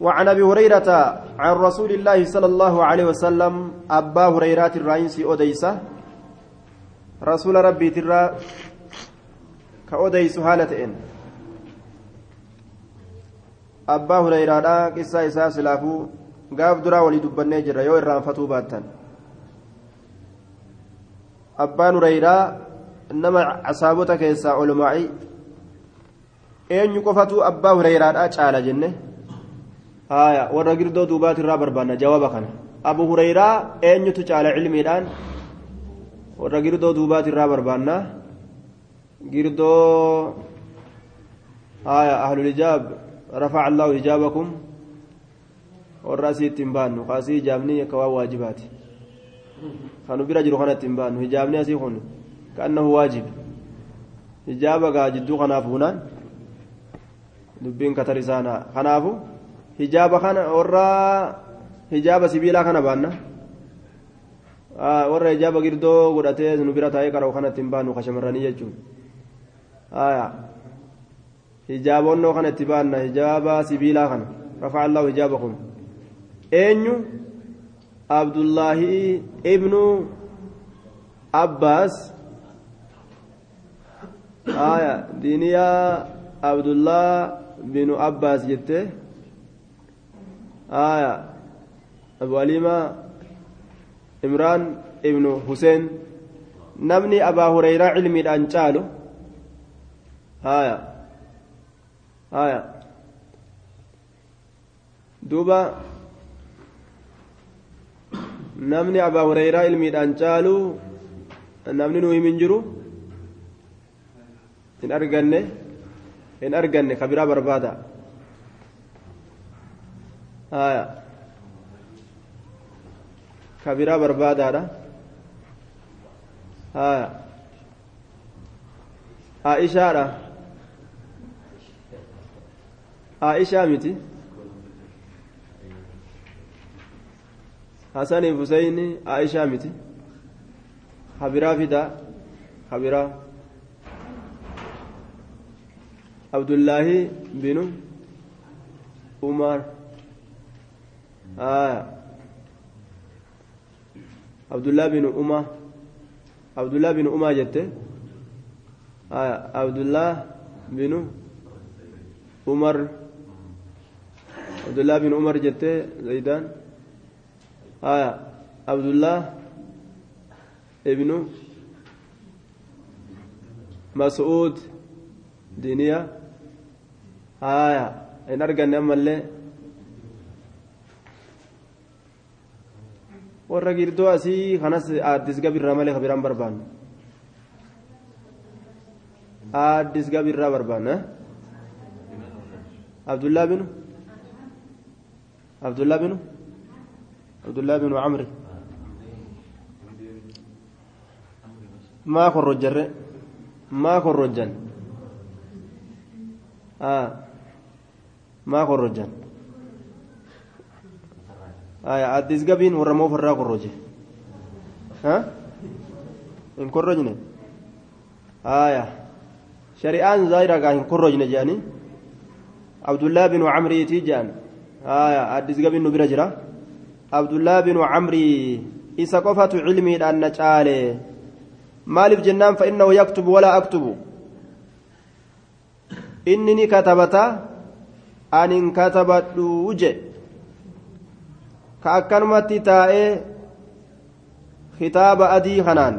وعن أبي هريرة عن رسول الله صلى الله عليه وسلم أبا هريرة الرئيس أوديسة. رسول ربي ترى كأوديس حالتين أبا هريرة قصة أساس لافو غاف درا ولي دبنه جرا يو irraanfatuu baattan abbaan hureyraa nama casaabota keessaa olmaa'ii eenyu qofatu abbaa hureyraadha caala jenne haya warra girdoo duubaati irraa barbaanna jawaaba kana abu hureyraa eenyutu caala cilmiidhaan warra girdoo duubaati irraa barbaanna girdoo haya ahlulijaab rafaca allahu hijaabakum warra asii ittiin baannu kaasii hijaabni akka waan waajibaati kanu bira jiru kana ittiin baannu hijaabni asii kun kaannahu waajib hijaaba gaa jidduu kanaaf hunaan dubbiin katar isaana kanaafu hijaaba kana warra hijaaba sibiilaa kana baanna warra hijaaba girdoo godhatee nu bira taa'ee qara'u kana ittiin baannu ka shamarranii jechuun hijaabonnoo kana itti baanna hijaaba sibiilaa kana rafaca allahu hijaabakum eenyu abdullaahi ibnu abbaas diiniyaa abdullah binu abbaas jette aya abu alima imraan ibnu huseen namni abaa hureyraa cilmiidhaan caalu aya aya duuba namni abaa hureyraa ilmiidhaan caalu namni nu himin jiru hin arganne hin arganne ka biraa barbaada haya ka biraa barbaadaadha haya aishaadha aishaa miti hasanii fi huseyni aishaa miti habiraa fida habiraa abdullaahi binu umar aya abdullah binu uma abdullah binu uma jette aya abdullah binu umar abdullah binu umar jette zaydaan aya abdullah ibnu mas'uud diiniya haya hin arganne ammallee warra girdoo asii kanas aaddis gabirraa malee ka biraan barbaannu aaddis gabirraa barbaanna abdullaa binu abdullaa binu abdullaa binu camri maa korrojjarre maa korrojjan maa korrojan addis gabiin warra moof irraa korroje hin korrojne aya shari'aan zaayiragaa hin korrojne jedhanii abdullaa binu camriitii jedhan aya addis gabiin nu bira jira abdullaa binu camrii isa qofatu cilmiidhaan na caale maaliif jennaan fa innahu yaktubu walaa aktubu inni ni katabata anin katabadhu je adii kanaan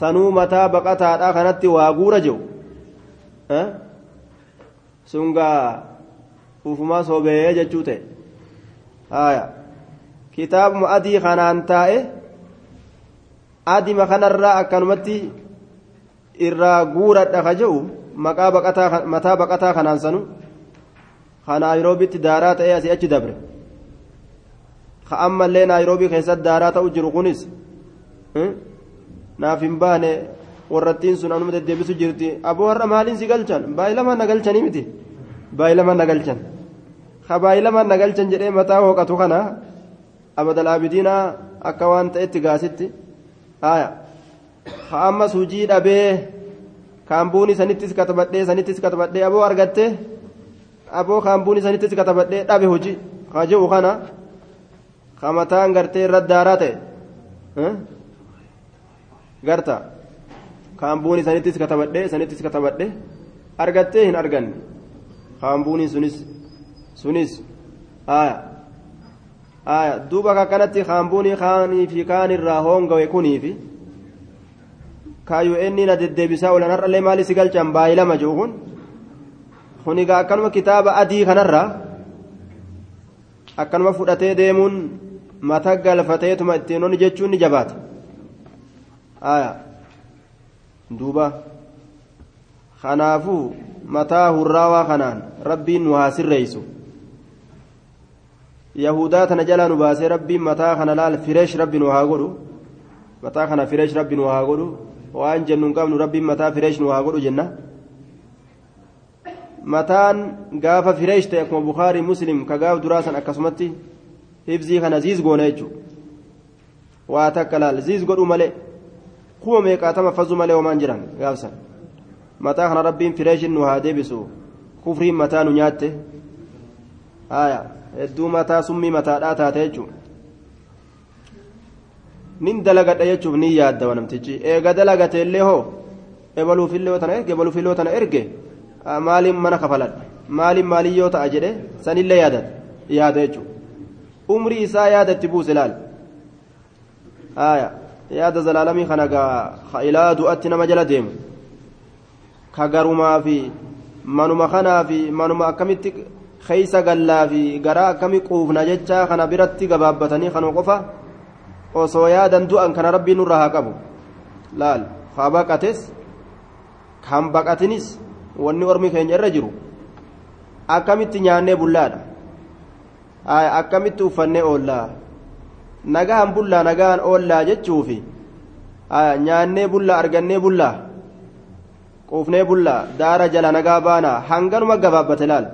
sanuu mataa baqataadha kanatti waa guura jiru sungaa ufumaa sobeeyee jechuu ta'e haya kitaabuma adii kanaan taa'e adima kanarraa akkanumatti irraa guuradha ka jedhu maqaa baqataa mataa baqataa kanaan sanu ka naayiroobitti daaraa ta'ee asii achi dabre ka ammallee naayiroobii keessatti daaraa ta'u jiru kunis naaf hin baane warrattiin sun anuma deddeebisu jirti aboo har'a maaliin si galchan baay'ilamaan na galchanii miti baay'ilamaan na galchan ka baay'ilamaan na galchan jedhee mataa hooqatu kana abadal abidiinaa akka waan ta'etti gaasitti haya ka ammas hujii dhabee kaambuuni sanittis katabadhee sanittis katabadhee aboo argatte aboo kaambuun isanittis katabadhee dhabe hojii haa jehu kana kamataan gartee irra daaraa ta'e. Garta. Kaambuun isanittis katabadhee isanittis katabadhee argattee hin arganne. Kaambuuni sunis sunis aya aya duuba kakkanatti kaambuuni kaanii fi kaan irraa hoongawe kuniifi kaayuu inni na deddeebisaa oolan har'allee maali si galchan? Baay'ee lama jiru kun. Kun egaa akkanuma kitaaba adii kanarraa akkanuma fudhatee deemuun mata galfateetuma ittiin onni jechuun ni jabaata aya duuba kanaafuu mataa hurraawaa kanaan rabbiin nu haa sirreeysu yahudaa tana jalaa nu baasee rabbiin mataa kana laal fireesh rabbi nu haa godhu mataa kana fireesh rabbi nu haa godhu waan jennu hin qabnu rabbiin mataa fireesh nu haa godhu jenna mataan gaafa fireesh ta'e akkuma bukaarii muslim ka gaaf duraa san akkasumatti hibzii kana ziiz goona jechuudha waa takka laal ziiz godhu malee kuma meeqaatama fazuu malee homaan jiran gaafsan mataa kana rabbiin fireeshin nu haa deebisu kufriin mataa nu nyaatte haya hedduu mataa summii mataadhaa taate jechuudha nin dalagadha jechuuf ni yaaddawa namtichi eega dalagate illee hoo ebaluufillee tana erge ebaluufillee tana erge maaliin mana kafaladha maaliin maalii yoo ta'a jedhe sanillee yaadata yaada jechuudha umrii isaa yaadatti buuse laal yaada zalaalamii kana gaa ilaa du'atti nama jala deemu ka fi manuma kanaa fi manuma akkamitti keeysa gallaa fi garaa akkami quufna jechaa kana biratti gabaabbatanii kanuma qofa osoo yaadan du'an kana rabbiin nurra haa qabu laal haa baqates kan baqatinis wanni ormi keenya irra jiru akkamitti nyaannee bullaadha akkamitti uffannee oollaa? Nagahan bullaa nagahan oollaa jechuufi. Nyaannee bullaa argannee bullaa? Quufnee bullaa daara jala nagaa baanaa hanganuma gabaabbate laal?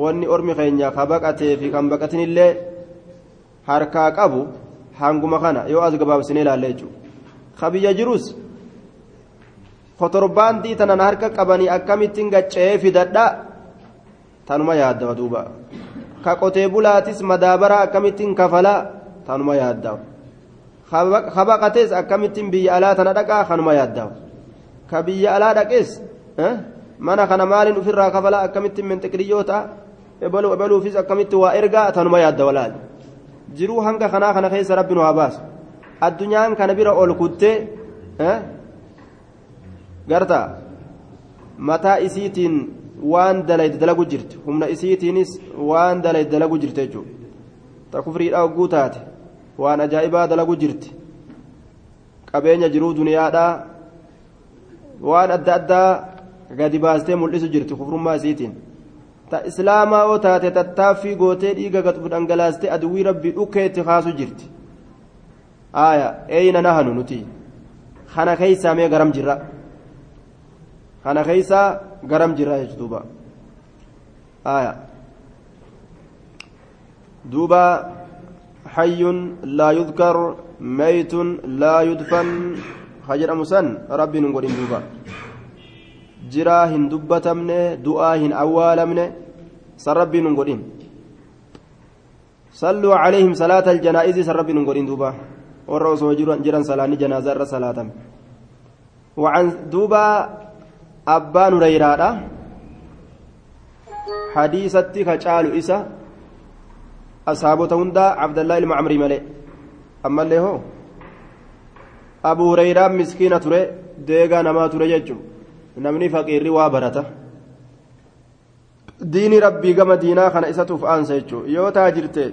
Wanni ormi keenya ka baqatee fi kan baqatinillee harkaa qabu hanguma kana yoo as gabaabsinee ilaalle jechuudha ka biyya jirus kotorbaandii tanan harka qabanii akkamittiin gaccee fidadha tanuma yaaddawa duuba ka qotee bulaatis madaabaraa akkamittiin kafalaa tanuma yaaddawa ka baqates akkamittiin biyya alaa tana dhaqaa kanuma yaaddawa ka biyya alaa dhaqes mana kana maaliin ofirraa kafalaa akkamittiin menxiqiriyyoo ta'a ebaluu ebaluufis akkamitti waa ergaa tanuma yaaddawa laal jiruu hanga kanaa kana keessa rabbi nu haa addunyaan kana bira ol kuttee garta mataa isiitiin waan dalayde dalagu jirti humna isiitiinis waan dalayde dalagu jirti jechuudha ta kufriidhaa hogguu taate waan ajaa'ibaa dalagu jirti qabeenya jiruu duniyaadhaa waan adda addaa gadi baastee mul'isu jirti kufrummaa isiitiin ta islaamaa oo taate tattaaffii gootee dhiiga gatu dhangalaastee aduwwii rabbii dhukkeetti kaasu jirti aaya eeyna nahanu nuti kana keeysaa mee garam jirra kana keeysaa garam jirra jechu duuba aaya duuba hayyun laa yudkar meytun laa yudfan ka jedhamu san rabbiin hin godhin duuba jiraa hin dubbatamne du'aa hin awwaalamne san rabbiin hin godhin salluu calayhim salaata aljanaa'izi san rabbiin hin godhin duuba warra osoo jiran salaanni janaazaa irra salaatame وعن دوبا abbaan hureyraadha hadiisatti ka caalu isa asaabota hundaa abdallaa ilma camrii malee. Ammallee hoo? Abu hurayraan miskiina ture deegaa namaa ture jechu namni faqiirri waa barata. Diini rabbii gama diinaa kana isatuuf aansa jechuun yoo taa taajirte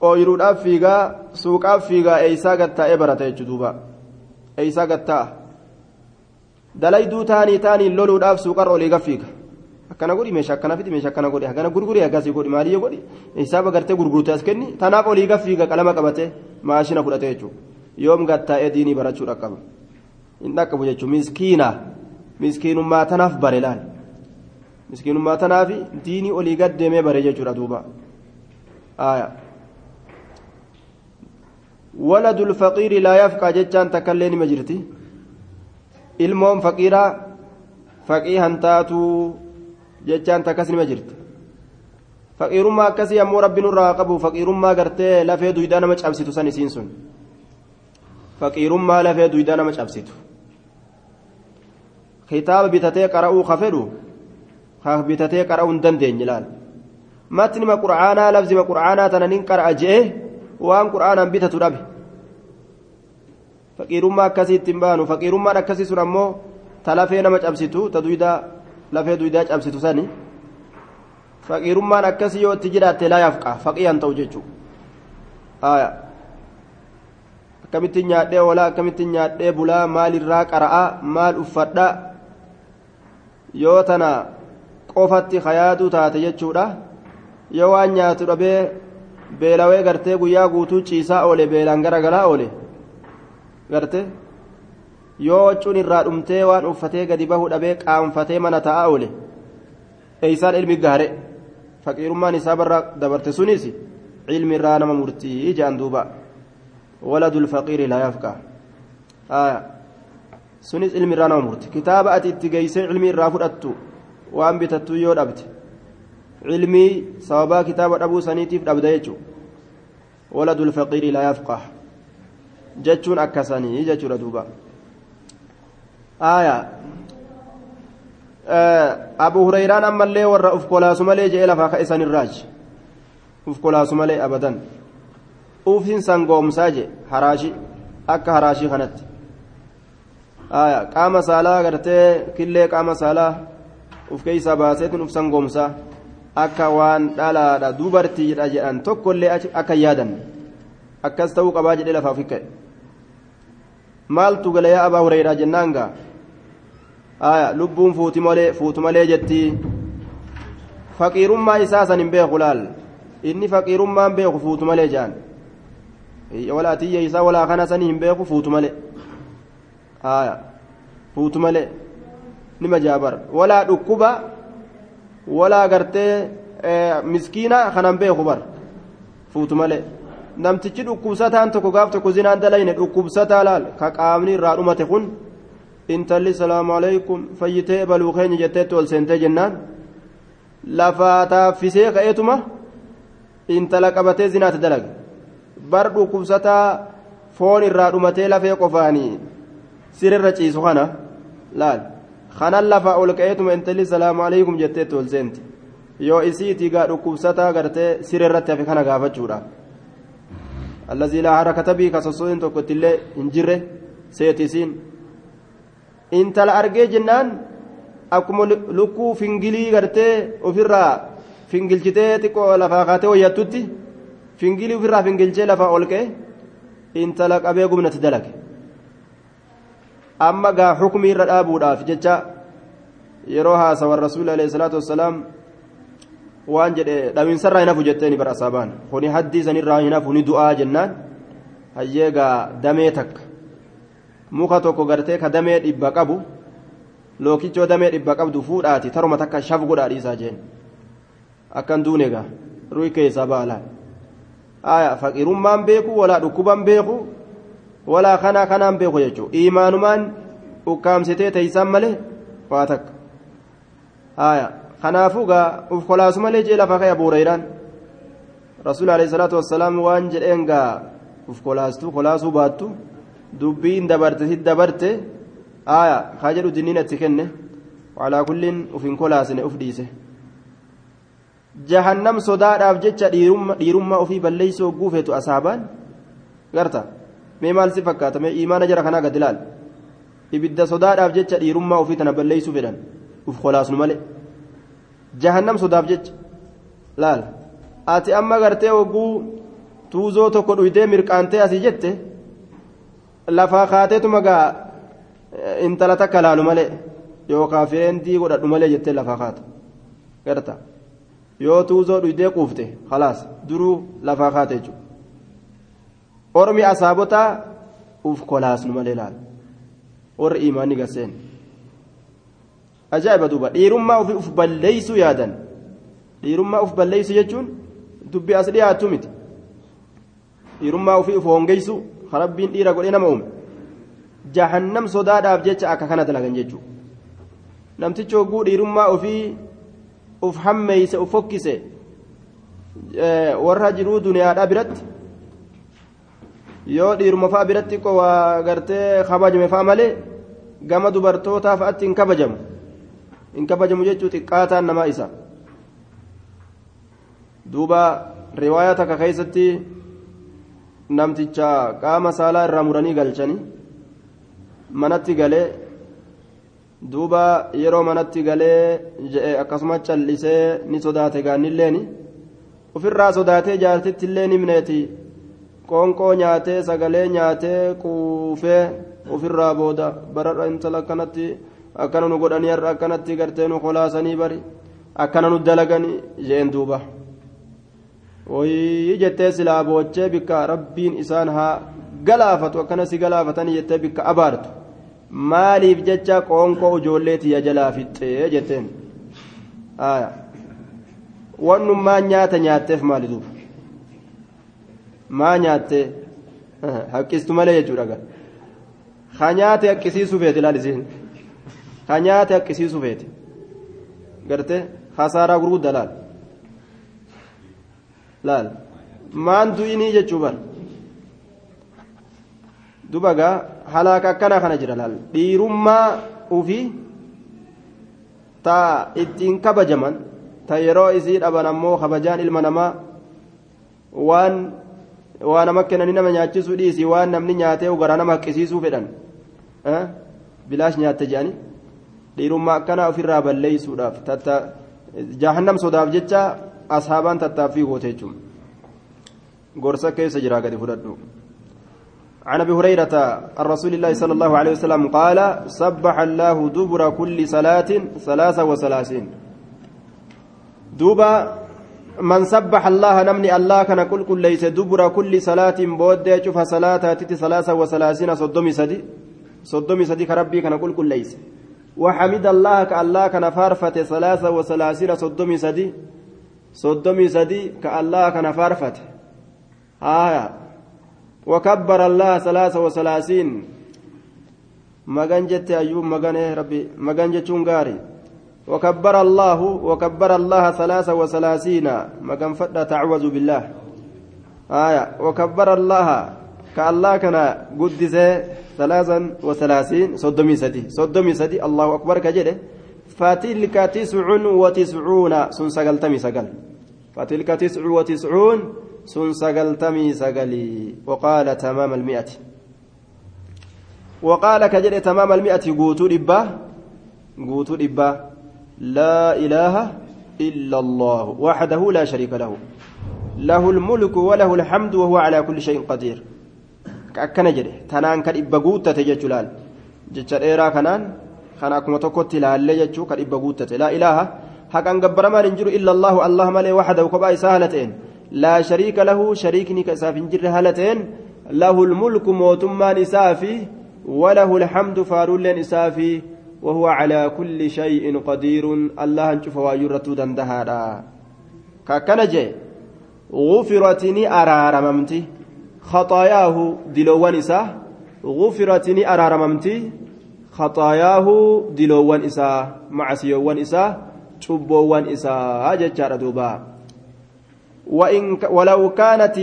ooyiruudhaaf fiigaa suuqaaf fiigaa eeysaa gattaa'ee barata jechuudha eeysaa gattaa'a. Dalayduu taanii taaniin loluudhaaf suuqarra olii gaffiiga akkana godhi meeshaa akkana fidi meeshaa akkana godhi akkana gurguri akkasii godhi maaliyyoo godhi hisaaba gartee gurgurte as kenni tanaaf olii gaffiiga qalama qabate maashina fudhate jechuudha yoom gattaa'ee diinii barachuu dhaqqaba hin dhaqqabu jechuudha miskiinaa. miskiinummaa tanaaf bare laal miskiinummaa tanaaf diinii olii gad deemee bare jechuudha duuba ولد الفقير لا يفقى جتان تكلين مجرتي ilmoon faqiiraa faqii hantaatu jechaan takkas nima jirti faqiirummaa akkasii ammoo rabbi nurraa qabu faqiirummaa gartee lafee duydaa nama cabsitu san isiin sun faqiirummaa lafee duydaa nama cabsitu kitaaba bitatee qara'uu ka fedhu ka bitatee qara'uu hin dandeenye laal matnima qur'aanaa lafzima qur'aanaa tana nin qara'a je'e waan qur'aanaan bitatu dhabe faqiirummaa akkasii ittiin baanu. Faqiirummaan akkasii sun ammoo ta lafee nama cabsitu ta duydaa lafee duydaa cabsitu sani. Faqiirummaan akkasii yoo itti jidhaatte laa yafqa faqiyan ta'u jechuudha akkamittiin nyaadhee oolaa akkamittiin nyaadhee bulaa maalirraa qara'aa maal uffadhaa yoo tana qofatti hayaaduu taate jechuudha. Yoo waan nyaatu dhabee beelawee gartee guyyaa guutuu ciisaa oole beelaan garagalaa oole garte yoo waccuun irraa dhumtee waan uffatee gadi bahu dhabee qaanfatee mana taa'aa oole. Eeysaan ilmi gaare? Faqiirummaan isaa barra dabarte sunis ilmi irraa nama murtii jedhan duuba. Waladu lfaqiiri laa yafqa sunis ilmi irraa nama murti. Kitaaba ati itti geeysee ilmi irraa fudhattu waan bitattu yoo dhabde. Ilmii sababaa kitaaba dhabuu saniitiif dhabda jechuu waladu lfaqiiri laa yafqah jechuun akkasanii jechuudha duuba aya abu hurayraan ammallee warra uf kolaasu malee je'ee lafaa ka isan irraaj uf kolaasu malee abadan ufin sangoomsaa je haraashi akka haraashii kanatti aya qaama saalaa gartee killee qaama saalaa uf keeysaa baaseetun uf sangoomsaa akka waan dhalaadha dubartiidha jedhan tokkollee akka yaadan akkas ta'uu qabaa jedhee lafaaf hikka'e maaltu gala yaa abaa hureyraa jennaan gaa aya lubbuun fuuti malee fuutu malee jetti faqiirummaa isaa san hin beeku laal inni faqiirummaan beeku fuutu malee jedhan walaa tiyya isaa walaa kana sanii hin beeku fuutu malee aya fuutu malee nima jaabar walaa dhukkuba walaa gartee miskiina kanan beeku bar fuutu malee namtichi dhukkubsataan tokko gaaf tokko zinaan dalayne dhukkubsataa laal ka qaamni irraa dhumate kun intalli salaamu alaykum fayyitee baluu keenya jetteetti ol seentee jennaan lafaa taaffisee ka'eetuma intala qabatee zinaatti dalage bar dhukkubsataa foon irraa dhumatee lafee qofaanii sirrirra ciisu kana laal kanan lafaa ol ka'eetuma intalli salaamu alaykum jetteetti ol seenti yoo isiitii gaa dhukkubsataa gartee sirrirratti hafe kana gaafachuudha laa harakata bii kasossoin tokkotti illee hin jirre seetisiin intala argee jennaan akkuma lukkuu fingilii gartee ofirraa fingilchitee xiqqoo lafaa kaatee wayyattutti fingilii ofirraa fingilchee lafaa ol ka'e intala qabee gumnatti dalage amma gaa xukumii irra dhaabuudhaaf jecha yeroo haasawan rasuuli alayhi salaatu wassalaam waan jedhe dhawiinsarraa hin hafu jetteeni bara asaabaan kuni haddii sanirraa hin hafu ni du'aa jennaan. Hayyee gaa damee takka. Muka tokko gartee ka damee dhibba qabu lookichoo damee dhibba qabdu fuudhaati. Taruma takka shaf godhaa dhiisaa jeen. Akkan duune gaa ruhi keessaa baalaan aya faqirummaan beeku walaa dhukkuban beeku walaa kanaa kanaan beeku jechuu. Iimaanumaan ukkaamsitee teeysaan malee waa takka. Aya kanaafuu gaa uf kolaasu malee jee lafa kaya buureyraan rasuul alayhi salaatu wassalaam waan jedheen gaa uf kolaastuu kolaasuu baattu dubbiin dabarte si dabarte aya kaa jedhu dinniin itti kenne walaa kulliin uf hin kolaasine uf dhiise jahannam sodaadhaaf jecha dhiirummaa ofii balleeysoo guufeetu asaabaan garta mee maal si fakkaata mee imaana jara kanaa gad ilaal ibidda sodaadhaaf jecha dhiirummaa ofii tana balleeysuu fedhan uf kolaasnu malee jahannam sodaaf jecha laal ati amma gartee hogguu tuuzoo tokko dhuydee mirqaantee asii jette lafaa kaateetuma gaa intala takka laalu malee yookaan fireendii godhadhu malee jettee lafaa kaata garta yoo tuuzoo dhuydee quufte khalaas duruu lafaa kaate jechuudha ormi asaabotaa uf kolaasnu malee laal warri imaanni garseen ajaa'iba duuba. Dhiirummaa ofii uf balleeysuu yaadan. Dhiirummaa uf balleeysu jechuun dubbi as dhiyaattu miti. Dhiirummaa ofii uf hongeysu rabbiin dhiira godhee nama uume. Jahannam sodaadhaaf jecha akka kana dalagan jechuudha namtichi hogguu dhiirummaa ofii uf hammeeyse uf fokkise warra jiruu duniyaadhaa biratti yoo dhiiruma fa'a biratti waa gartee kabajame fa'a malee gama dubartootaa fa'atti hin kabajamu hin kabajamu jechuu xiqqaataan namaa isa. Duuba riwaayaa takka keessatti namticha qaama saalaa irraa muranii galchanii manatti galee duuba yeroo manatti galee je'e akkasuma callisee ni sodaate gaannilleeni ofirraa sodaatee jaartitti illee ni mineeti qoonqoo nyaatee sagalee nyaatee quufee ofirraa booda bararra intala akkanatti akkana nu godhanii har'a akkanatti gartee nu kolaasanii bari. Akkana nu dalaganii jeen duuba. Wayii jettee silaa boochee bikka rabbiin isaan haa galaafatu akkana si galaafatanii jettee bikka abaartu. Maaliif jecha qoonqoo ijoollee tiyya jalaa fixxee jetteen? Wannummaa nyaata nyaatteef maali duuba? Maa nyaattee haqqistu malee jechuudha gaa. Ha nyaate haqqisiisuu feete laal isiin ha nyaate haqqisiisuu feete gartee hasaaraa gurguddaa laal laal maan du'inii jechuu bar duba gaa halaaka akkanaa kana jira laal dhiirummaa ufii ta ittiin kabajaman ta yeroo isii dhaban ammoo kabajaan ilma namaa waan waa nama kennanii nama nyaachisuu dhiisii waan namni nyaatee ugaraa nama haqqisiisuu fedhan bilaash nyaatte jedhani dhiirummaa akkanaa ofirraa balleeysuudhaaf tatta jahannam sodaaf jecha ashaabaan tattaaffii goote jechuun gorsa keessa jiraa gadi fudhadhu. عن ابي هريره عن رسول الله صلى الله عليه وسلم قال سبح الله دبر كل صلاه ثلاثة وثلاثين دوبا من سبح الله نمني الله كان كل كل ليس دبر كل صلاة بود شوف صلاة تتي ثلاثة وثلاثين صدومي سدي صدومي سدي كربي كان كل كل ليس وحمد الله كالله كان فارفة ثلاثة وثلاثين صدومي سدي صدومي سدي كالله كان فارفة آية. وكبر الله ثلاثة وثلاثين. مغان جت أيوب مغان ربي؟ مغان غاري وكبر الله وكبر الله ثلاثة وثلاثين. مقام فتى تعوذ بالله. آية. وكبر الله كالله كان قدس ثلاثا وثلاثين صدمي سدي صدمي سدي الله أكبر كجده. فتلك تسع وتسعون سن سقلتمي سقل. فتلك تسع وتسعون سن سقلتمي سقلي. وقال تمام المئة. وقال كجده تمام المئة قوتوا إبا قوتوا إبا لا إله إلا الله وحده لا شريك له. له الملك وله الحمد وهو على كل شيء قدير. Akkana jedhe tanaan kan dhibba guuttate jechuu laal jecha dheeraa kanaan kan akkuma tokkotti ilaallee jechuu kan dhibba guuttate laa ilaaha haqan gabbaramaan hin jiru illa allahu allah malee waxdahu kophaa isaa haala ta'een laa shariika lahu shariikni ka isaaf hin jirre haala ta'een lahu lmulku mootummaan isaa fi walahu lhamdu faaruulleen isaa وهو على كل شيء قدير الله انشوف وايرتو دندهادا ككنجه غفرتني ارارممتي خطاياه دلوان إساه غفرتني أرارممتي. خطاياه دلوان إساه معسيوان إساه شبوان إساه ججار دوبا. وإن ولو كانت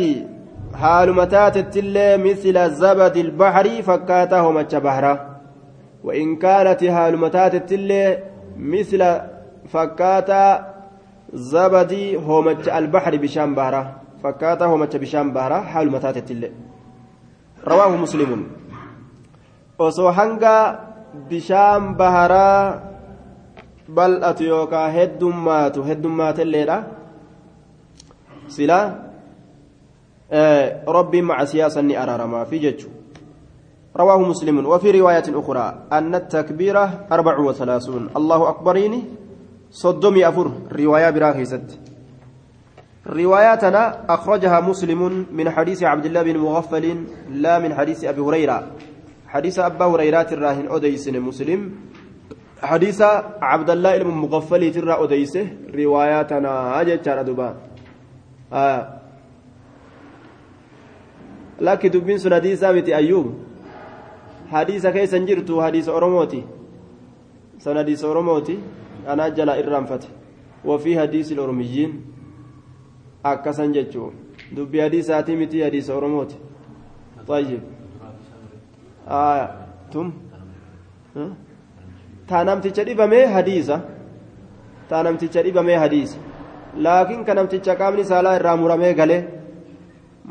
حال متات التلة مثل زبد البحر فكاته متش بحره وإن كانت حال متات التلة مثل فكاتا زبدي متش البحر بشام بحره فكاته متى بشام بارا حال متاتت اللي رواه مسلم. osoo hanga bishaan baharaa bal'atu yookaan heddummaatu heddummaatelleedha sila rabbiin macasiyaa sanni araaramaa fi jechu رواه مسلم. وفي رواية أخرى أن التكبيرة أربع وثلاثون. الله أكبريني صدمي أفر. رواية براخيست رواياتنا أخرجها مسلم من حديث عبد الله بن مغفل لا من حديث أبي هريرة. حديث أبا هريرة الراهن أديس مسلم. حديث عبد الله بن مغفل ترى أديسه رواياتنا أجت دبا آه. لكن دبين سن حديث ثابت أيوب. حديث كيس جرت حديث أرموتي سن حديث أرموتي أنا جلا إرام فتح. وفي حديث الأرميين دبي حديث آتي متي حديث أرموت طيب آية ثم taanamticha dhibamee hadiisa taanamticha dhibamee hadiisa laakiin ka namticha qaamni saalaa irraa muramee galee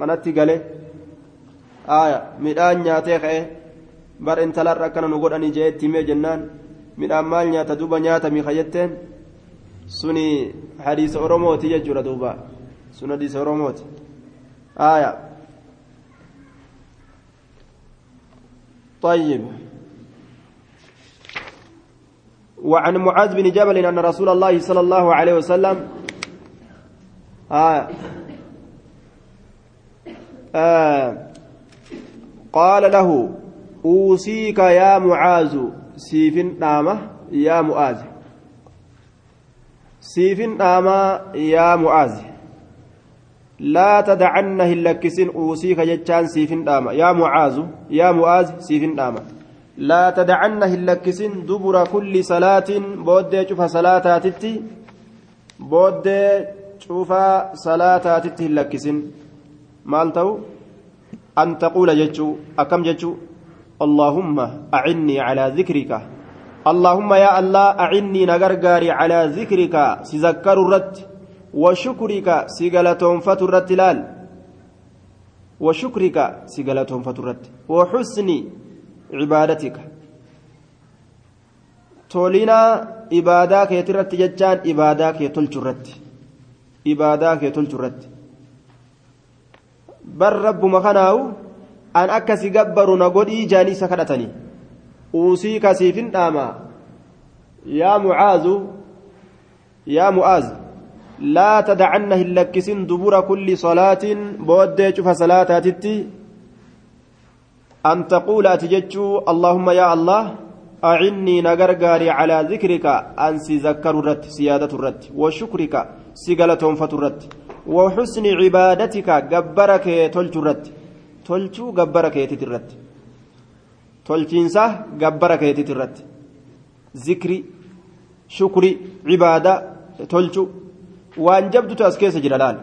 manatti galee midhaan nyaatee ka'e bar intalarra akkana nu godhanii jee itti himee jennaan midhaan maal nyaata duuba nyaatami kajetteen suni hadiisa oromooti jechuudha duuba sun hadiisa oromooti aaya طيب. وعن معاذ بن جبل أن رسول الله صلى الله عليه وسلم آه آه. قال له أوصيك يا معاذ. سيف نامة يا معاذ. سيف نامة يا معاذ. لا تدعنه اللكسين أوصيك جتان سيف نامة يا معاذ يا معاذ سيف نامة لا تدعنه اللكسين دبر كل صلاة. بود شوف صلاتاتتي بود شوف صلاتاتتي اللكسين مالتو أن تقول جتشو أكم جتشو؟ اللهم أعني على ذكرك. اللهم يا الله أعني نغرغاري على ذكرك. سيذكر الرد. وشكرك سيغلتهم فترت لال وشكرك سيغلتهم فترت وحسن عبادتك تولينا إباداك يترت ججان إباداك يتلجرت إباداك يتلجرت bar rabbuma kanaawu an akkasi gabbaru na godhii jaanii isa kadhatanii uusii kasiifin dhaama yaa mucaazu yaa mu'aaz tadacanna hin lakkisin dubura kulli salaatin booddee cufa salaataatitti an taquula ati jechuu allaahumma yaa allah أعني نغرغاري على ذكرك أن سيذكر الرت سيادة الرت وشكرك سيغلتهم فترت وحسن عبادتك جبرك تلجرت تلجو جبرك يتترت تلجينسا جبرك يتترت ذكري شكري عبادة تلجو وان جبت تأسكيس جلال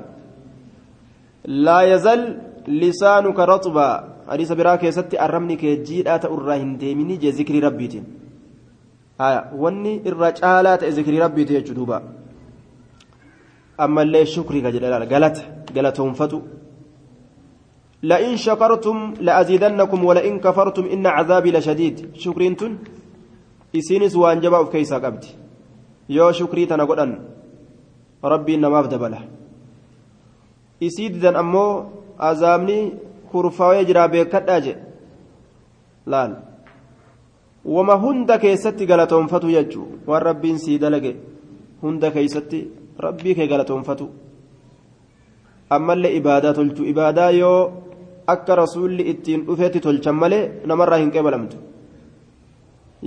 لا يزل لسانك رطبا حديث براك يستي أرمني كجيد آتا أراهن ديمني جي ذكر ربيتين آية واني الرجالات ذكر ربيتين يجدوبا أما اللي شكري كجلال قالت قالتهم فتو لئن شكرتم لأزيدنكم ولئن كفرتم إن عذابي لشديد شكرينتن isiinis waan jabaa of keessaa qabdi. Yoo shukrii tana godhan rabbiin namaaf dabala isii didan ammoo azaabni kurfaawee jiraa beekadhaa jedhe laal wama hunda keessatti galatoonfatu jechuu waan rabbiin sii dalage hunda keessatti rabbii kee galatoonfatu ammallee ibaadaa tolchu ibaadaa yoo akka rasuulli ittiin dhufeetti tolchan malee namarraa hin qeebalamtu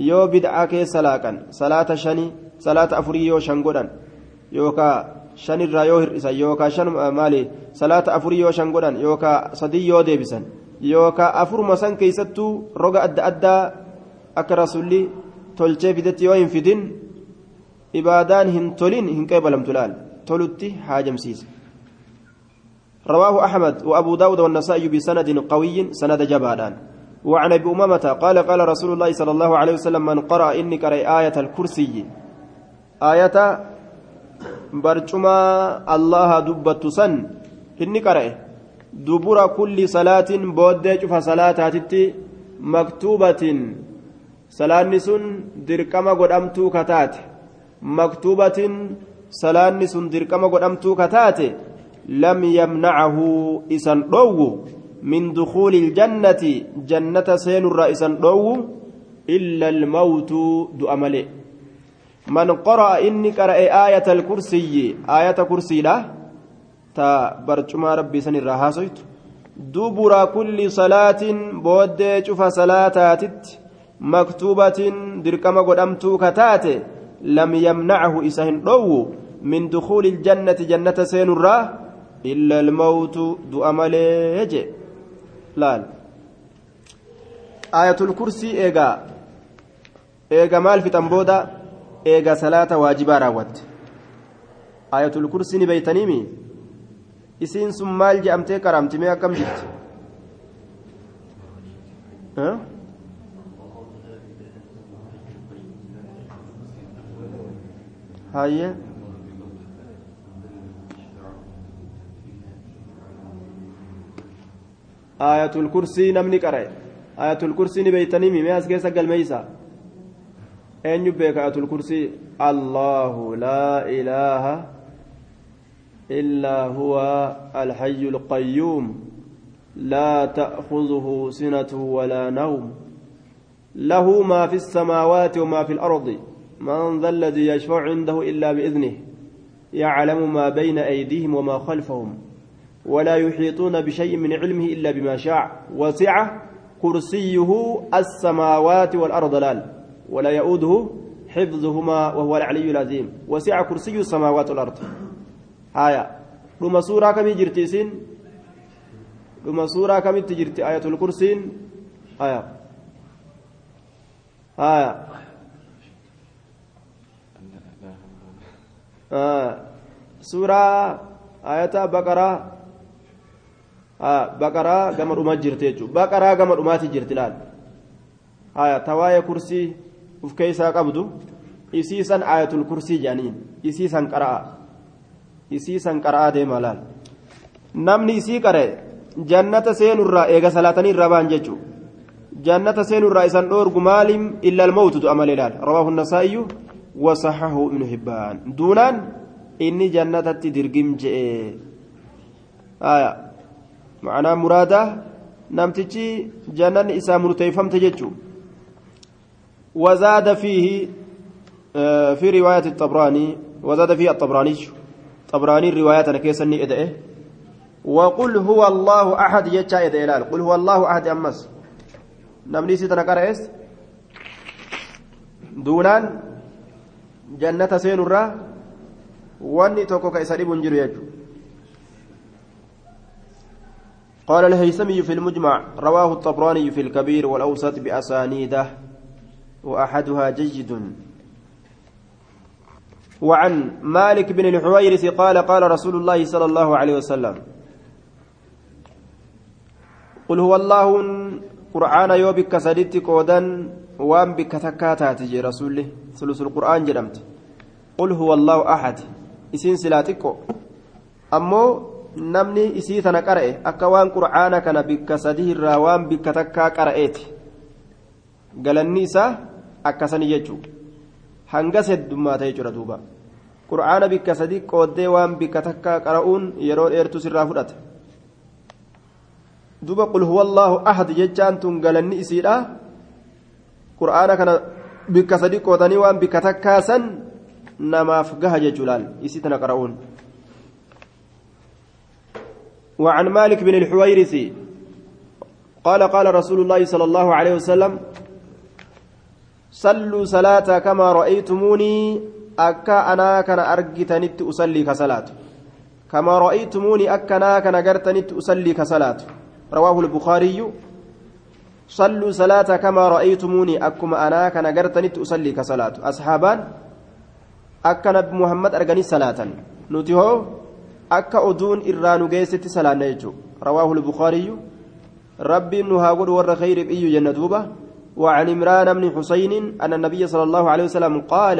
yoo bid'aa keessa laaqan salaata shanii salaata afurii yoo shan godhan yookaa shanirraa yoo hir'isan yookaa shan maali salaata afurii yoo shan godhan yookaa sadii yoo deebisan yookaa afuruma san keessattuu roga adda addaa akka rasuulli tolchee fidetti yoo hin fidin ibaadaan hin tolin hin qeebalamtu laal tolutti haajamsiisa رواه أحمد وأبو داود والنسائي بسند قوي سند جبادان وعن ابي امامه قال قال رسول الله صلى الله عليه وسلم من قرأ اني قرأ آية الكرسي آية برجما الله دبت سن اني قرأ دبر كل صلاة بودج فصلاة مكتوبة صلاة سن دركما قدمتو كتات مكتوبة صلاة سن دركما قدمتو كتات لم يمنعه إسن من دخول الجنة جنة سين الرئيس دو إلا الموت دؤمله من قرأ إني قرأ آية الكرسي آية كرسي له تا برجما ربي سن الرهاسيت دبر كل صلاة بود شوف صلاتات مكتوبة دركما قدمتو كتات لم يمنعه إسهن دو من دخول الجنة جنة سين الراه إلا الموت دؤمله laal aayatul kursii eegaa eega maal fixan booda eega salaata waajibaa raawwatte ayatul kursii ni beeytaniimi isiin sun maal je'amtee qaramti mee akkam jirti hayyee ayatul kursii namni qara'e ayatul kursii ni beeytaniimi mee as keessa galmeeysa beeka ayatul kursii allahu laa ilaaha illaa huwa alxayyu alqayyuum لا تأخذه سنة ولا نوم له ما في السماوات وما في الأرض من ذا الذي يشفع عنده إلا بإذنه يعلم ما بين أيديهم وما خلفهم ولا يحيطون بشيء من علمه إلا بما شاء وسع كرسيه السماوات والأرض لال ولا يؤوده حفظهما وهو العلي العظيم. وسع كرسي السماوات والأرض. هايا. لما سورة كم جرتيسين لما سورة كم تجرت آية الكرسين آية آية آه. سورة آية بقرة. baqaraa gama dhumaa jirti jechuudha baqaraa gama dhumaati jirti laal haya tawaaya kursii uf keessaa qabdu isiisan ayatul kursii jedhaniin isiisan qara'a isiisan qara'aa deema laal namni isii qara'e jannata seenurraa eega salaatanii irraa ba'an jechuudha jannata seenurraa isan dhoorgu maalim illa almawtutu amalee laal rawaahu nasaa'iyyu wasaxahu ibnu hibbaan duunaan inni jannatatti dirgim je'e معناه مرادة نمتجي جنان إسا مرتيفم تججو وزاد فيه في رواية الطبراني وزاد فيه الطبراني طبراني الروايات أنا كيسني إدئه؟ وقل هو الله أحد يجا إدئه قل هو الله أحد أمس. نمني ستنا كرئيس دونان جنة سين الرا واني توكو كيسا بنجر يجو. قال الهيثمي في المجمع رواه الطبراني في الكبير والأوسط بأسانيده. وأحدها جيد. وعن مالك بن الحويرث قال قال رسول الله صلى الله عليه وسلم قل هو الله قرآن يوبك سديت قودا وان بك تكاتات جي رسوله ثلث القرآن جرمت قل هو الله أحد. إسين سلاتكو. أمو namni isii tana qara'e akka waan qur'aana kana bikka sadii irraa galanni isaa akkasanii jechuudha hangas heddummaata jechuudha duuba qur'aana bikka sadii qooddee waan bikka takkaa qara'uun yeroo dheertuu sirraa fudhata duuba qul huwallaahu ahad jechaan tun galanni isiidha qur'aana kana bikka sadii qoodanii waan bikka takkaa san namaaf gaha jechuudhaan isii tana qara'uun. وعن مالك بن الحويرث قال قال رسول الله صلى الله عليه وسلم صلوا صلاة كما رأيتموني. أكا أنا كان أرجتنت أصلي كصلاة. كما رأيتموني أكا أنا كان أرجتنت أصلي كصلاة. رواه البخاري. صلوا صلاة كما رأيتموني أكما أنا كان أرجتنت أصلي كصلاة. أصحابان أكا نبي محمد أرجني صلاة. نتيهو akka nu geessetti salaanna jechuudha rawaahu lbukaariyyu rabbiin nu haa godhu warra khayriif iyyu jenna duuba وعن عمران بن حسين أن النبي صلى الله عليه وسلم قال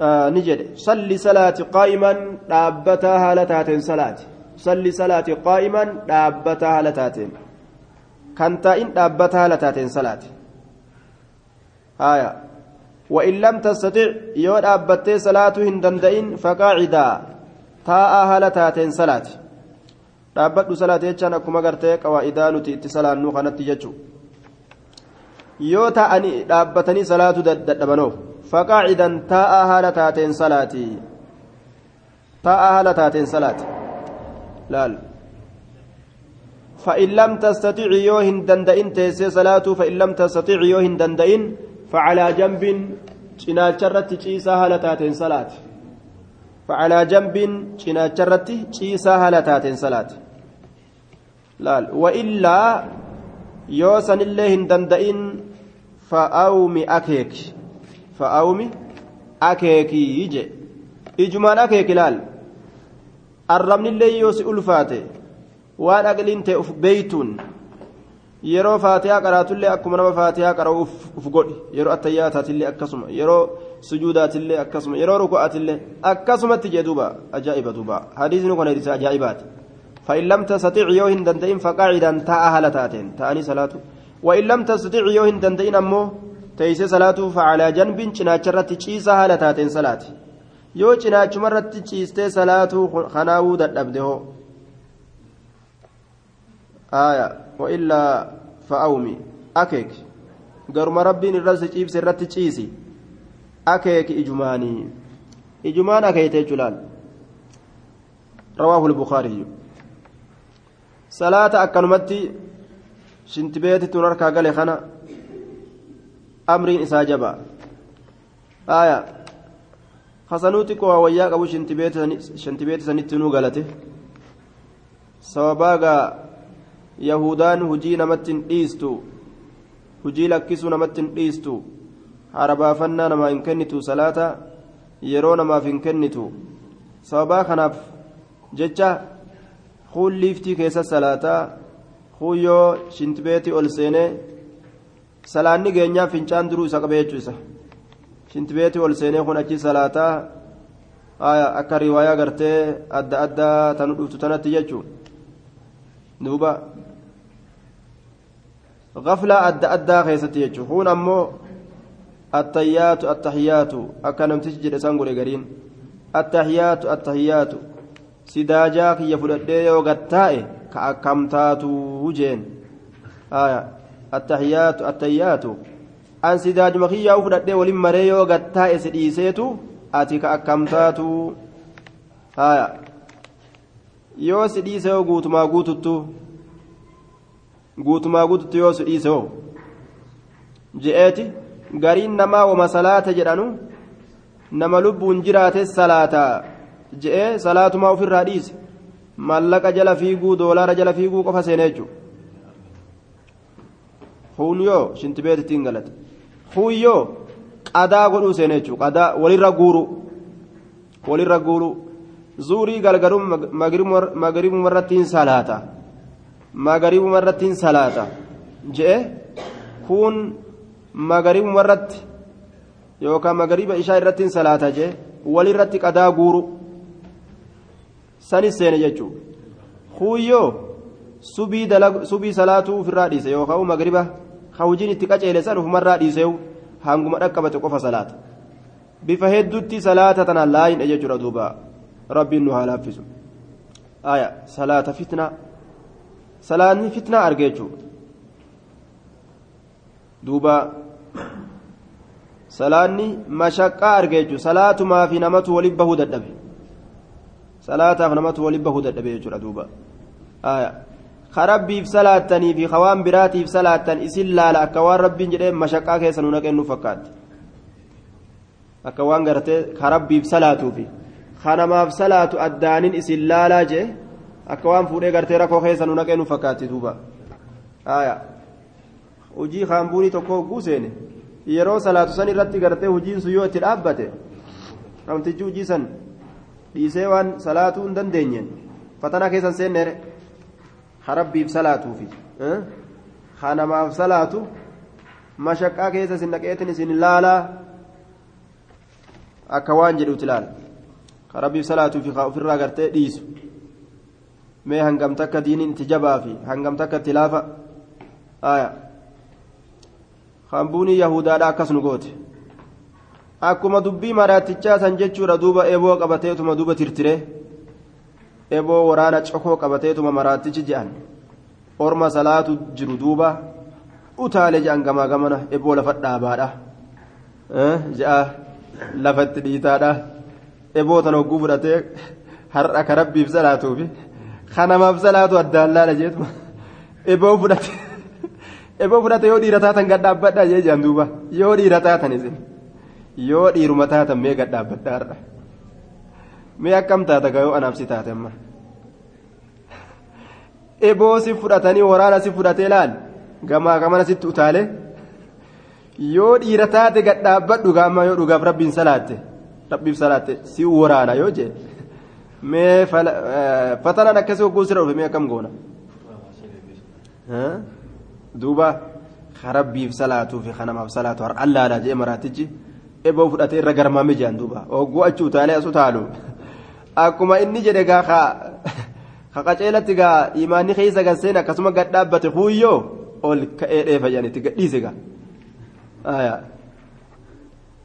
آه نجد صلي صلاة قائما دابتها هالتاتين صلاة صلي صلاة قائما دابتها هالتاتين. كنتا إن دابتها هالتاتين صلاة آية. وإن لم تستطع يو دابتي صلاة هندندئن فقاعدا. salaati dhaabbadhu salaate jechaan akkuma gartee qawaa'idaa nuti itti salaannu kanatti jechuun yoo taa'anii dhaabbatanii salaatu dadhabanoof faqaacidan taa'aa haala taateen salaati taa'aa haala taateen salaati laal فإن لم تستطيع يوهن دندئن تيسي صلاة فإن لم تستطيع يوهن دندئن فعلى جنب charratti ciisaa haala taateen salaati فعلى جنب cinaacha ciisaa haala taateen salaati laal وإلا sanillee hin danda'in fa'aawmi akeeki. Fa'aawmi akeeki je ijumaan akeeki laal? Arrabnillee yoo si ulfaate waan aqliin ta'e uf beeytuun. Yeroo faatihaa qaraatullee akkuma nama faatihaa qara'u uf godhi. Yeroo attayyaataatillee akkasuma. Yeroo sujuudaatillee akkasuma. Yeroo ruku'aatillee akkasumatti jee duuba. Ajaa'iba duuba. Hadiisni kun hadiisa ajaa'ibaati. Fa'in lamta satiic yoo hin danda'in faqaacidan taa'a haala taateen. Ta'anii salaatu. وإن لم تستطيع يوهن دندئن أمه تيسي صلاته فعلى جنب چناچرت چيسا هلتاتين صلاة yoo cinaachumarratti ciistee salaatuu kanaawuu dadhabde hoo aya waillaa fa'awmi akeek garuma rabbiin irratti ciibse irratti ciisi akeek ijumaanii ijumaan akeeyte jechulaal rawaahu lbukaariyyu salaata akkanumatti shintibeetitun harkaa gale kana amriin isaa jaba aya hasanuuti koo wayyaa qabu shantibeeti sanitti nuu galate sababaagaa yahudaan hujii namatti hin dhiistu hujii lakkisuu namatti hin dhiistu harabaafannaa namaa hin kennitu salaata yeroo namaaf hin kennitu sababaa kanaaf jecha huun liiftii keessa salaataa huyyoo shintibeetii ol seenee salaanni geenyaa fincaan duruu isa qabee jechuudha shintibeetii ol seenee kun achi salaataa akka riwaayaa gartee adda addaa tanu dhuftu tanatti jechuudha. Duuba. Gaflaa adda addaa keessatti jechuudha. Kun ammoo attayyaatu attahiyaatu akka namtichi jedhe isaan godhe gariin. Attahiyaatu attahiyaatu. Sidaajaa kiyya fudhadhee yoo gattaa'e. ka akkam taatu jeen. Attahiyyaatu attahiyyaatu an sidaajuma kiyyaa'u fudhadhee waliin maree yoo gattaa isi dhiiseetu ati ka akkam taatu. Yoo si dhiise yoo guutumaa guututtu guutumaa guututtu yoo si dhiise yoo je'eeti gariin namaa wama salaata jedhanu nama lubbuun jiraate salaata je'ee salaatumaa ofirraa dhiise. Mallaqa jala fiiguu doolaara jala fiiguu qofa seenee jechuudha. Huun yoo shintibeetittiin galate huun yoo qadaa godhuu seenee jechuudha. Qadaa walirra guuru walirra guuru. zuurii galgaluun magaribumarrattiin salaata. Magaribumarrattiin salaata. Je'e kun magaribumarratti yookaan magariba ishaa irrattiin salaata je'e walirratti qadaa guuru sanis seene jechuudha kuuyyoo subii salaatuu ofirraa dhiise yookaan magariba hawjiin itti qaceele san ofumarraa dhiiseewu hanguma dhaqqabate qofa salaata bifa hedduutti salaata tanaan laayinha jechuudha duuba. rabbiin nu haa laaffisu salaata fitnaa salaanni fitnaa argeechuu duuba salaanni mashaqqaa argeechuu salaatumaa fi namatu waliin bahuu dadhabe salaataaf namatu waliin bahuu dadhabe jechuudha duuba aya karabbiif salaattanii fi hawaan biraatiif salaattan isin laala akka waan rabbiin jedhee mashaqqaa keessa nu naqeen nu fakkaatti akka waan gartee karabbiif salaatuufi kanamaaf salaatu addaanin isin laalaa jee akka waan fuudhee gartee rakkoo keessa nu fakkaatti duuba hojii kaambuunii tokko hogguu seene yeroo salaatu san irratti gartee hojiin sun yoo itti dhaabbate namtichi hojii san dhiisee waan salaatuu hin dandeenyeen fatana keessan seenneere harabbiif salaatuufi kanamaaf salaatu mashaqqaa keessa isin naqeetin isin laalaa akka waan jedhuuti laala rabbiif salaatuu fi ofirraa gartee dhiisu mee hangam takka diiniin itti jabaa fi hangam takka itti laafa aya hambuunii yahudaadha akkas nu goote akkuma dubbii maraattichaa san jechuudha duuba eboo qabateetuma duuba tirtire eboo waraana cokoo qabateetuma maraattichi je'an. Orma salaatu jiru duuba utaale je'an gamaa gamana eboo lafa dhaabaadha. Je'a lafatti dhiitaadha. Eboo tan hogguu fudhatee har'a ka rabbiif salaatuufi kanamaaf salaatu addaan laala jeetuma. Eboo fudhate eboo fudhate yoo dhiira taatan gadhaabbadha jee jaan duuba. Yoo dhiira taatan isin yoo dhiiruma taatan mee gadhaabbadha har'a mee akkam taata gayoo anaaf si taate amma eboo si fudhatanii waraana si fudhatee laal gamaa gamana sitti utaale yoo dhiira taate gadhaabbadhu gaamma yoo dhugaaf rabbiin salaatte rabbiif salaatte si waraana yoo jee mee fatanaan akkasii hogguu sira dhufe mee akkam goona duuba rabbiif salaatuu fi kanamaaf salaatu har allaala jee maraatichi eboo fudhatee irra garmaame jean duuba hogguu achii utaalee as utaalu akkuma inni jedhe gaa ka qaceelatti gaa imaanni keessa ganseen akkasuma gad dhaabbate huuyyoo ol ka'ee dheefa jedhanitti gadhiise gaa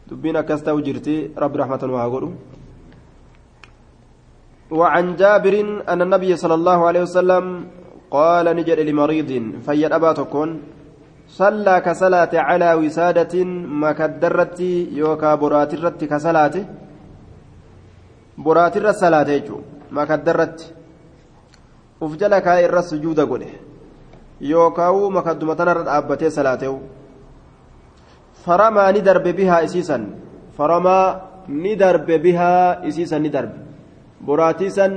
dubbiin akkas ta'u jirti rabbi rahmatan waa godhu وعن جابر أن النبي صلى الله عليه وسلم قال نجد لمريض فيد أباتكم صلى كصلاة على وسادة ما كدرت يوكا براترت كصلاة براتر الصلاة ما كدرت ufjala kaa irra sujuuda godhe yookaa'u makaddumatanarra dhaabbatee salaate'u faramaa ni darbe bihaa isiisan faramaa ni darbe bihaa isiisan ni darbe boraatiisan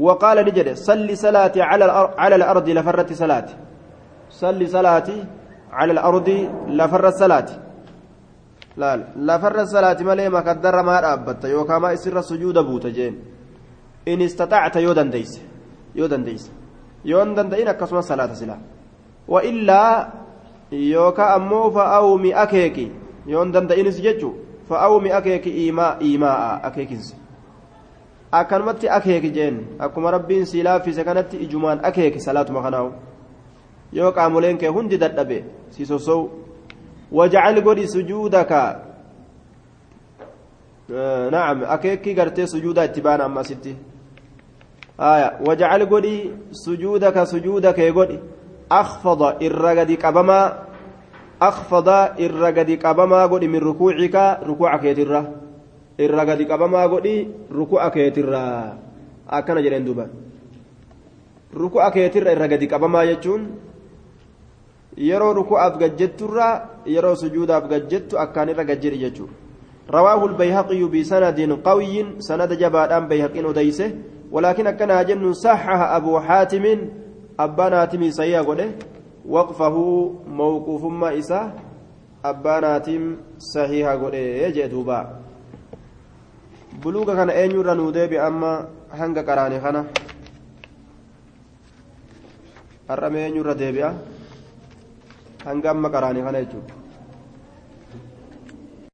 وقال نجد صلي صلاتي على على الأرض لفرت صلاتي صلي صلاتي على الأرض لفرت صلاتي lafarra salaati malee makaddarra maa dhaabbatta yookaan maa isirra sujuuda buuta jeen in istaxaacta yoo dandeeyse yoo dandeeyse yoo hin danda'in akkasumas salaata sila wa illaa yookaan ammoo fa'aawumi akeeki yoo hin danda'inis jechuun fa'aawumi akeeki iimaa iimaa'a akeekinsi akkanumatti akeeki jeen akkuma rabbiin sii laaffise kanatti ijumaan akeeki salaatuma kanaawu yoo qaamoleen kee hundi dadhabe si sosowu. وجعل قولي سجودك آه نعم أكيكي قرتي سجودا اتبانا أما ستي آية وجعل قولي سجودك سجودك يقولي أخفض الرقد كبما أخفض الرقد كبما قولي من ركوعك ركوعك يترى الرقد كبما قولي ركوعك يترى أكنا جرين دوبا ركوعك يترى الرقد كبما يجون yeroo ruku'aaf gajjetturra yeroo sujuudaaf gajjettu akkaan irra gajjedhi jechuudha. رواه البيهقي بسند قوي سند جبادان بيهقين وديسه ولكن أكنها جن صحح أبو حاتم أبان حاتم سيئة قده وقفه موقوف ما إسا أبان حاتم صحيح قده يجي كان أين يرى نودي بأما هنگا قراني خنا الرمي أين يرى ديبئة hanga amma qaraanii kana jechuudha.